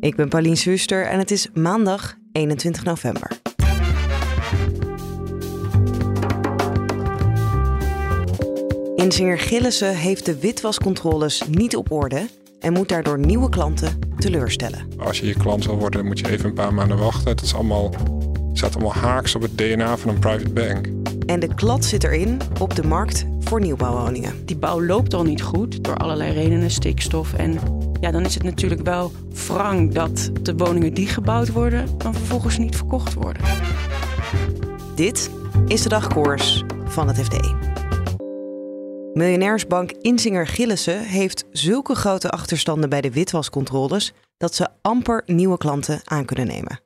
Ik ben Paulien Suster en het is maandag 21 november. Inzinger Gillissen heeft de witwascontroles niet op orde en moet daardoor nieuwe klanten teleurstellen. Als je je klant wil worden, moet je even een paar maanden wachten. Het is allemaal, staat allemaal haaks op het DNA van een private bank. En de klad zit erin op de markt voor nieuwbouwwoningen. Die bouw loopt al niet goed door allerlei redenen, stikstof. En ja, dan is het natuurlijk wel wrang dat de woningen die gebouwd worden, dan vervolgens niet verkocht worden. Dit is de dagkoers van het FD. Miljonairsbank Inzinger Gillissen heeft zulke grote achterstanden bij de witwascontroles dat ze amper nieuwe klanten aan kunnen nemen.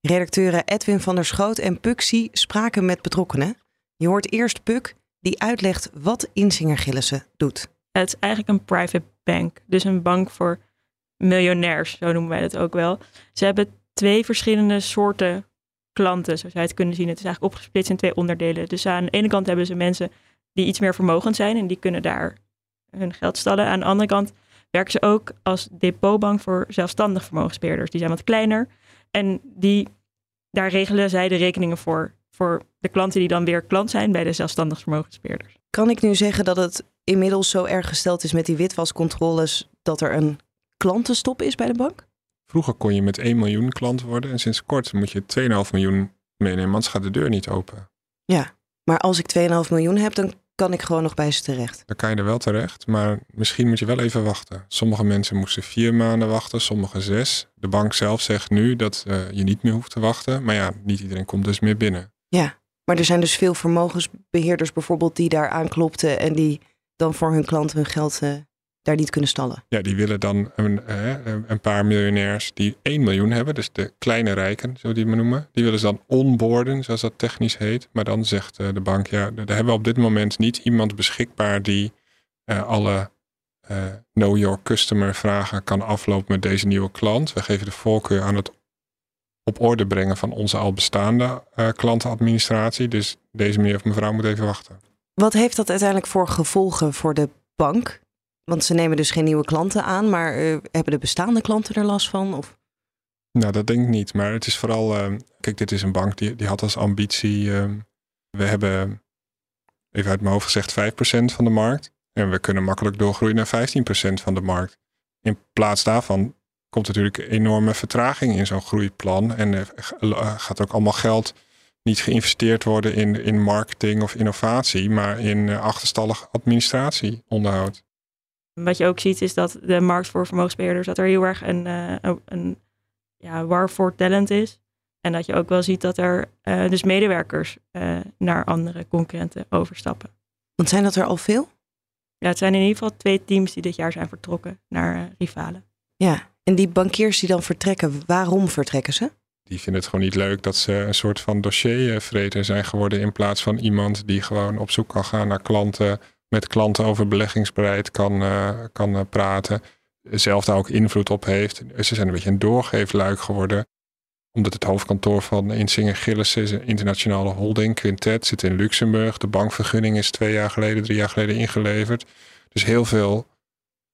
Redacteuren Edwin van der Schoot en Puxi spraken met betrokkenen. Je hoort eerst Puk, die uitlegt wat Inzinger Gillissen doet. Het is eigenlijk een private bank, dus een bank voor miljonairs, zo noemen wij het ook wel. Ze hebben twee verschillende soorten klanten, zoals je het kunnen zien. Het is eigenlijk opgesplitst in twee onderdelen. Dus aan de ene kant hebben ze mensen die iets meer vermogend zijn en die kunnen daar hun geld stallen. Aan de andere kant werken ze ook als depotbank voor zelfstandig vermogensbeheerders. Die zijn wat kleiner en die, daar regelen zij de rekeningen voor, voor de klanten die dan weer klant zijn bij de zelfstandig vermogensbeheerders. Kan ik nu zeggen dat het inmiddels zo erg gesteld is met die witwascontroles dat er een klantenstop is bij de bank? Vroeger kon je met 1 miljoen klant worden en sinds kort moet je 2,5 miljoen meenemen, anders gaat de deur niet open. Ja, maar als ik 2,5 miljoen heb, dan kan ik gewoon nog bij ze terecht. Dan kan je er wel terecht, maar misschien moet je wel even wachten. Sommige mensen moesten vier maanden wachten, sommige zes. De bank zelf zegt nu dat uh, je niet meer hoeft te wachten, maar ja, niet iedereen komt dus meer binnen. Ja, maar er zijn dus veel vermogensbeheerders bijvoorbeeld die daar aanklopten en die dan voor hun klanten hun geld uh, daar niet kunnen stallen. Ja, die willen dan een, uh, een paar miljonairs die 1 miljoen hebben, dus de kleine rijken, zo die maar noemen. Die willen ze dan onboarden, zoals dat technisch heet. Maar dan zegt uh, de bank, ja, daar hebben we op dit moment niet iemand beschikbaar die alle know your customer vragen kan aflopen met deze nieuwe klant. We geven de voorkeur aan het op orde brengen van onze al bestaande klantenadministratie. Dus deze meneer of mevrouw moet even wachten. Wat heeft dat uiteindelijk voor gevolgen voor de bank? Want ze nemen dus geen nieuwe klanten aan, maar uh, hebben de bestaande klanten er last van? Of? Nou, dat denk ik niet. Maar het is vooral, uh, kijk, dit is een bank die, die had als ambitie. Uh, we hebben, even uit mijn hoofd gezegd, 5% van de markt. En we kunnen makkelijk doorgroeien naar 15% van de markt. In plaats daarvan komt natuurlijk enorme vertraging in zo'n groeiplan. En gaat ook allemaal geld niet geïnvesteerd worden in, in marketing of innovatie, maar in achterstallig administratieonderhoud. Wat je ook ziet is dat de markt voor vermogensbeheerders, dat er heel erg een, uh, een ja, war voor talent is. En dat je ook wel ziet dat er uh, dus medewerkers uh, naar andere concurrenten overstappen. Want zijn dat er al veel? Ja, het zijn in ieder geval twee teams die dit jaar zijn vertrokken naar rivalen. Ja, en die bankiers die dan vertrekken, waarom vertrekken ze? Die vinden het gewoon niet leuk dat ze een soort van dossiervreter zijn geworden in plaats van iemand die gewoon op zoek kan gaan naar klanten met klanten over beleggingsbeleid kan, uh, kan uh, praten. Zelf daar ook invloed op heeft. Ze zijn een beetje een doorgeefluik geworden. Omdat het hoofdkantoor van Insinger Gillis is een internationale holding. Quintet zit in Luxemburg. De bankvergunning is twee jaar geleden, drie jaar geleden ingeleverd. Dus heel veel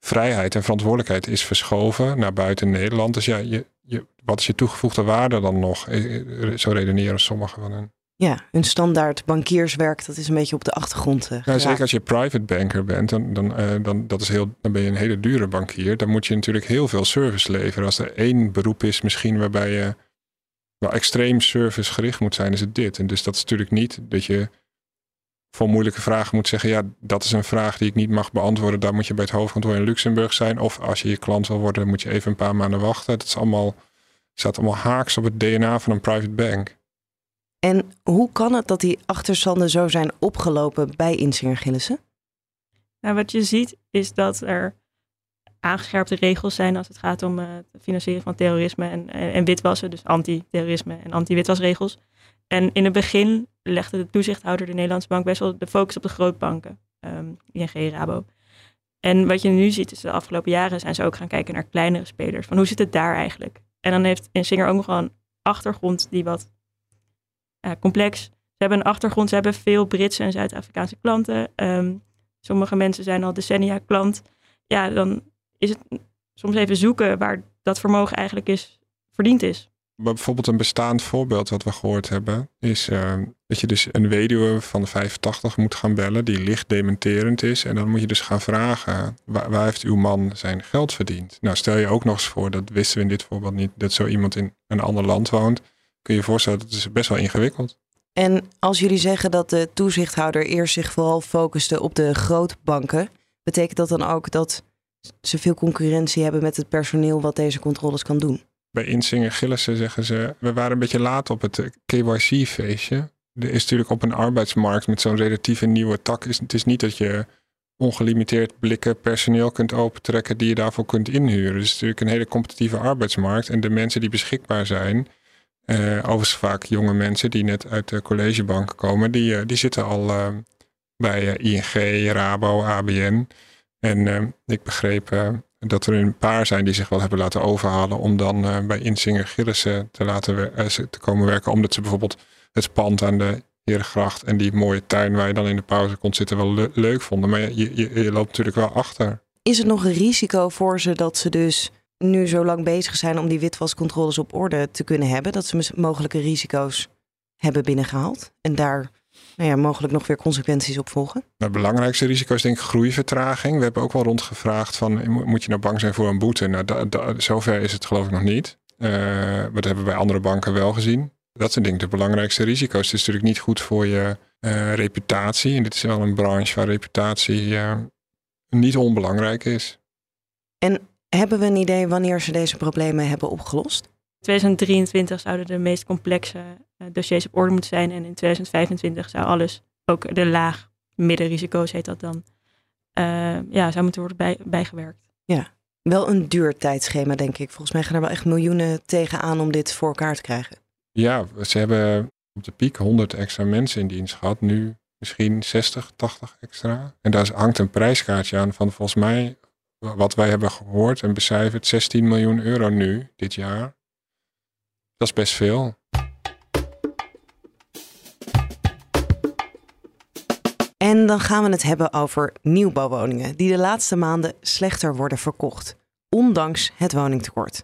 vrijheid en verantwoordelijkheid is verschoven naar buiten Nederland. Dus ja, je, je, wat is je toegevoegde waarde dan nog? Eh, zo redeneren sommigen van hen. Ja, hun standaard bankierswerk, dat is een beetje op de achtergrond. Uh, ja, zeker als je private banker bent, dan, dan, uh, dan, dat is heel, dan ben je een hele dure bankier. Dan moet je natuurlijk heel veel service leveren. Als er één beroep is misschien waarbij je wel extreem servicegericht moet zijn, is het dit. En dus dat is natuurlijk niet dat je voor moeilijke vragen moet zeggen, ja, dat is een vraag die ik niet mag beantwoorden. Daar moet je bij het hoofdkantoor in Luxemburg zijn. Of als je je klant wil worden, moet je even een paar maanden wachten. Dat is allemaal, staat allemaal haaks op het DNA van een private bank. En hoe kan het dat die achterstanden zo zijn opgelopen bij Insinger Gillissen? Nou, wat je ziet is dat er aangescherpte regels zijn als het gaat om uh, het financieren van terrorisme en, en, witwassen. Dus anti-terrorisme en anti-witwasregels. En in het begin legde de toezichthouder, de Nederlandse bank, best wel de focus op de grootbanken. Um, ING, Rabo. En wat je nu ziet is de afgelopen jaren zijn ze ook gaan kijken naar kleinere spelers. Van hoe zit het daar eigenlijk? En dan heeft Insinger ook nog wel een achtergrond die wat uh, complex. Ze hebben een achtergrond, ze hebben veel Britse en Zuid-Afrikaanse klanten. Um, sommige mensen zijn al decennia klant. Ja, dan is het soms even zoeken waar dat vermogen eigenlijk is, verdiend is. Bijvoorbeeld een bestaand voorbeeld wat we gehoord hebben, is uh, dat je dus een weduwe van de 85 moet gaan bellen die licht dementerend is. En dan moet je dus gaan vragen, waar, waar, heeft uw man zijn geld verdiend? Nou, stel je ook nog eens voor, dat wisten we in dit voorbeeld niet, dat zo iemand in een ander land woont. Kun je je voorstellen, dat is best wel ingewikkeld. En als jullie zeggen dat de toezichthouder eerst zich vooral focuste op de grootbanken, betekent dat dan ook dat ze veel concurrentie hebben met het personeel wat deze controles kan doen? Bij Insinger Gillissen zeggen ze, we waren een beetje laat op het KYC-feestje. Er is natuurlijk op een arbeidsmarkt met zo'n relatieve nieuwe tak, is, het is niet dat je ongelimiteerd blikken personeel kunt opentrekken die je daarvoor kunt inhuren. Dus het is natuurlijk een hele competitieve arbeidsmarkt en de mensen die beschikbaar zijn, uh, overigens vaak jonge mensen die net uit de collegebanken komen, die, uh, die zitten al bij ING, Rabo, ABN. En ik begreep dat er een paar zijn die zich wel hebben laten overhalen om dan bij Insinger Gillissen te, laten te komen werken. Omdat ze bijvoorbeeld het pand aan de Herengracht en die mooie tuin waar je dan in de pauze kon zitten wel le leuk vonden. Maar je, je, je loopt natuurlijk wel achter. Is het nog een risico voor ze dat ze dus nu zo lang bezig zijn om die witwascontroles op orde te kunnen hebben, dat ze mogelijke risico's hebben binnengehaald en daar nou ja, mogelijk nog weer consequenties op volgen? Het belangrijkste risico is denk ik groeivertraging. We hebben ook wel rondgevraagd van moet je nou bang zijn voor een boete? Nou, zover is het geloof ik nog niet. Uh, dat hebben we bij andere banken wel gezien. Dat zijn denk ik de belangrijkste risico's. Het is natuurlijk niet goed voor je uh, reputatie. En dit is wel een branche waar reputatie uh, niet onbelangrijk is. En hebben we een idee wanneer ze deze problemen hebben opgelost? 2023 zouden de meest complexe uh, dossiers op orde moeten zijn. En in 2025 zou alles, ook de laag middenrisico's heet dat dan, uh, ja, zou moeten worden bij, bijgewerkt. Ja, wel een duur tijdschema denk ik. Volgens mij gaan er wel echt miljoenen tegenaan om dit voor elkaar te krijgen. Ja, ze hebben op de piek 100 extra mensen in dienst gehad. Nu misschien 60, 80 extra. En daar hangt een prijskaartje aan van volgens mij wat wij hebben gehoord en becijferd, 16 miljoen euro nu, dit jaar. Dat is best veel. En dan gaan we het hebben over nieuwbouwwoningen die de laatste maanden slechter worden verkocht, ondanks het woningtekort.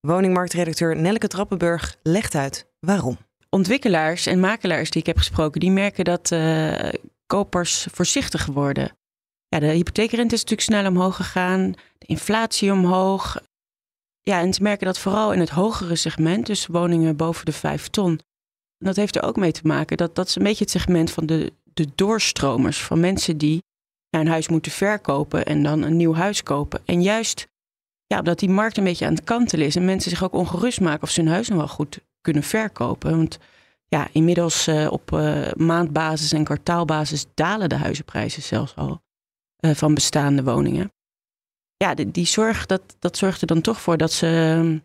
Woningmarktredacteur Nelke Trappenburg legt uit waarom. Ontwikkelaars en makelaars die ik heb gesproken, die merken dat uh, kopers voorzichtig worden ja, de hypotheekrente is natuurlijk snel omhoog gegaan, de inflatie omhoog. Ja, en ze merken dat vooral in het hogere segment, dus woningen boven de 5 ton. Dat heeft er ook mee te maken dat dat is een beetje het segment van de, de doorstromers, van mensen die een huis moeten verkopen en dan een nieuw huis kopen. En juist ja, omdat die markt een beetje aan het kantelen is en mensen zich ook ongerust maken of ze hun huis nog wel goed kunnen verkopen. Want ja, inmiddels uh, op uh, maandbasis en kwartaalbasis dalen de huizenprijzen zelfs al. Eh, van bestaande woningen. Ja, die, die zorg, dat, dat zorgt er dan toch voor dat ze ehm,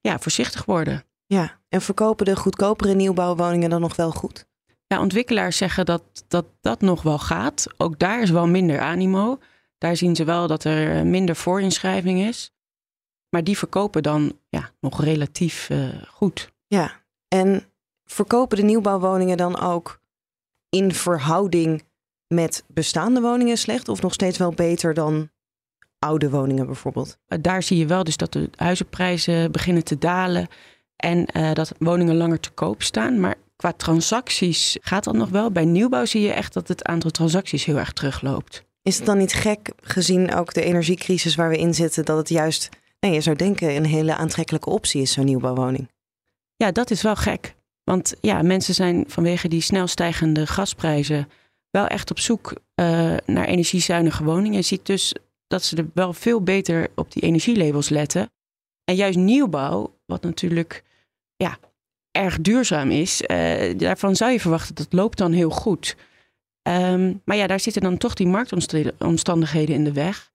ja, voorzichtig worden. Ja, en verkopen de goedkopere nieuwbouwwoningen dan nog wel goed? Ja, ontwikkelaars zeggen dat, dat dat nog wel gaat. Ook daar is wel minder animo. Daar zien ze wel dat er minder voorinschrijving is. Maar die verkopen dan ja, nog relatief uh, goed. Ja, en verkopen de nieuwbouwwoningen dan ook in verhouding met bestaande woningen slecht of nog steeds wel beter dan oude woningen bijvoorbeeld? Eh, daar zie je wel dus dat de huizenprijzen beginnen te dalen en uh, dat woningen langer te koop staan. Maar qua transacties gaat dat nog wel. Bij nieuwbouw zie je echt dat het aantal transacties heel erg terugloopt. Is het dan niet gek, gezien ook de energiecrisis waar we in zitten, dat het juist, nee, je zou denken, een hele aantrekkelijke optie is, zo'n nieuwbouwwoning? Ja, dat is wel gek. Want ja, mensen zijn vanwege die snel stijgende gasprijzen wel echt op zoek uh, naar energiezuinige woningen. Je ziet dus dat ze er wel veel beter op die energielabels letten. En juist nieuwbouw, wat natuurlijk ja, erg duurzaam is, uh, daarvan zou je verwachten dat loopt dan heel goed. Um, maar ja, daar zitten dan toch die marktomstandigheden in de weg.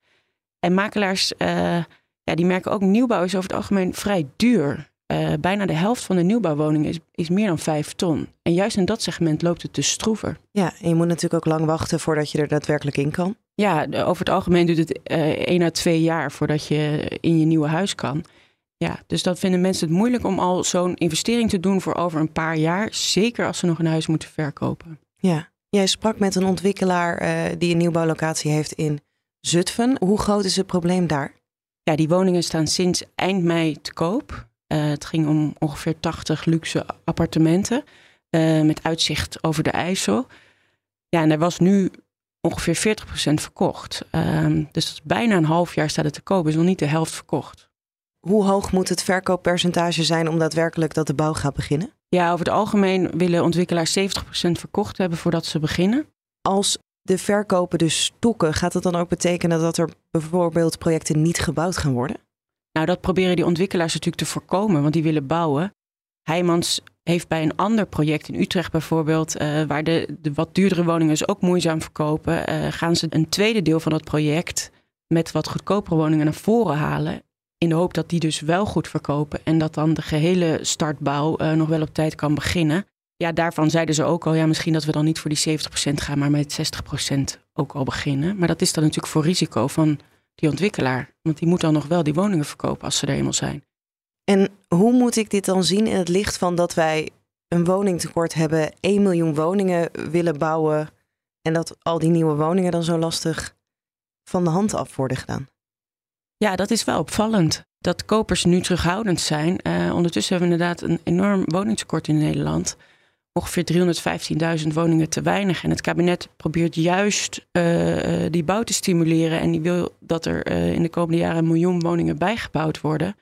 En makelaars uh, ja, die merken ook nieuwbouw is over het algemeen vrij duur. Uh, bijna de helft van de nieuwbouwwoningen is, is meer dan 5 ton. En juist in dat segment loopt het dus stroever. Ja, en je moet natuurlijk ook lang wachten voordat je er daadwerkelijk in kan. Ja, over het algemeen duurt het uh, 1 à 2 jaar voordat je in je nieuwe huis kan. Ja, dus dat vinden mensen het moeilijk om al zo'n investering te doen voor over een paar jaar. Zeker als ze nog een huis moeten verkopen. Ja, jij sprak met een ontwikkelaar uh, die een nieuwbouwlocatie heeft in Zutphen. Hoe groot is het probleem daar? Ja, die woningen staan sinds eind mei te koop. Uh, het ging om ongeveer 80 luxe appartementen uh, met uitzicht over de IJssel. Ja, en er was nu ongeveer 40% verkocht. Uh, dus bijna een half jaar staat het te koop, is nog niet de helft verkocht. Hoe hoog moet het verkooppercentage zijn om daadwerkelijk dat de bouw gaat beginnen? Ja, over het algemeen willen ontwikkelaars 70% verkocht hebben voordat ze beginnen. Als de verkopen dus stokken, gaat dat dan ook betekenen dat er bijvoorbeeld projecten niet gebouwd gaan worden? Nou, dat proberen die ontwikkelaars natuurlijk te voorkomen, want die willen bouwen. Heijmans heeft bij een ander project in Utrecht bijvoorbeeld, uh, waar de, de, wat duurdere woningen dus ook moeizaam verkopen, uh, gaan ze een tweede deel van het project met wat goedkopere woningen naar voren halen. In de hoop dat die dus wel goed verkopen en dat dan de gehele startbouw uh, nog wel op tijd kan beginnen. Ja, daarvan zeiden ze ook al, ja, misschien dat we dan niet voor die 70% gaan, maar met 60% ook al beginnen. Maar dat is dan natuurlijk voor risico van die ontwikkelaar. Want die moet dan nog wel die woningen verkopen als ze er eenmaal zijn. En hoe moet ik dit dan zien in het licht van dat wij een woningtekort hebben, 1 miljoen woningen willen bouwen en dat al die nieuwe woningen dan zo lastig van de hand af worden gedaan? Ja, dat is wel opvallend. Dat kopers nu terughoudend zijn. Uh, ondertussen hebben we inderdaad een enorm woningtekort in Nederland ongeveer 315.000 woningen te weinig. En het kabinet probeert juist uh, die bouw te stimuleren. En die wil dat er in de komende jaren een miljoen woningen bijgebouwd worden.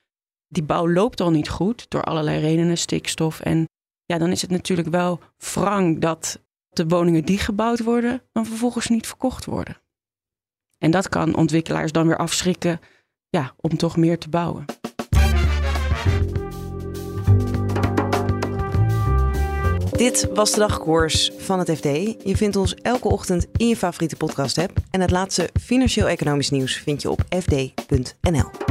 Die bouw loopt al niet goed door allerlei redenen, stikstof. En ja, dan is het natuurlijk wel wrang dat de woningen die gebouwd worden, dan vervolgens niet verkocht worden. En dat kan ontwikkelaars dan weer afschrikken ja, om toch meer te bouwen. Dit was de dagkoers van het FD. Je vindt ons elke ochtend in je favoriete podcast-app. En het laatste financieel-economisch nieuws vind je op fd.nl.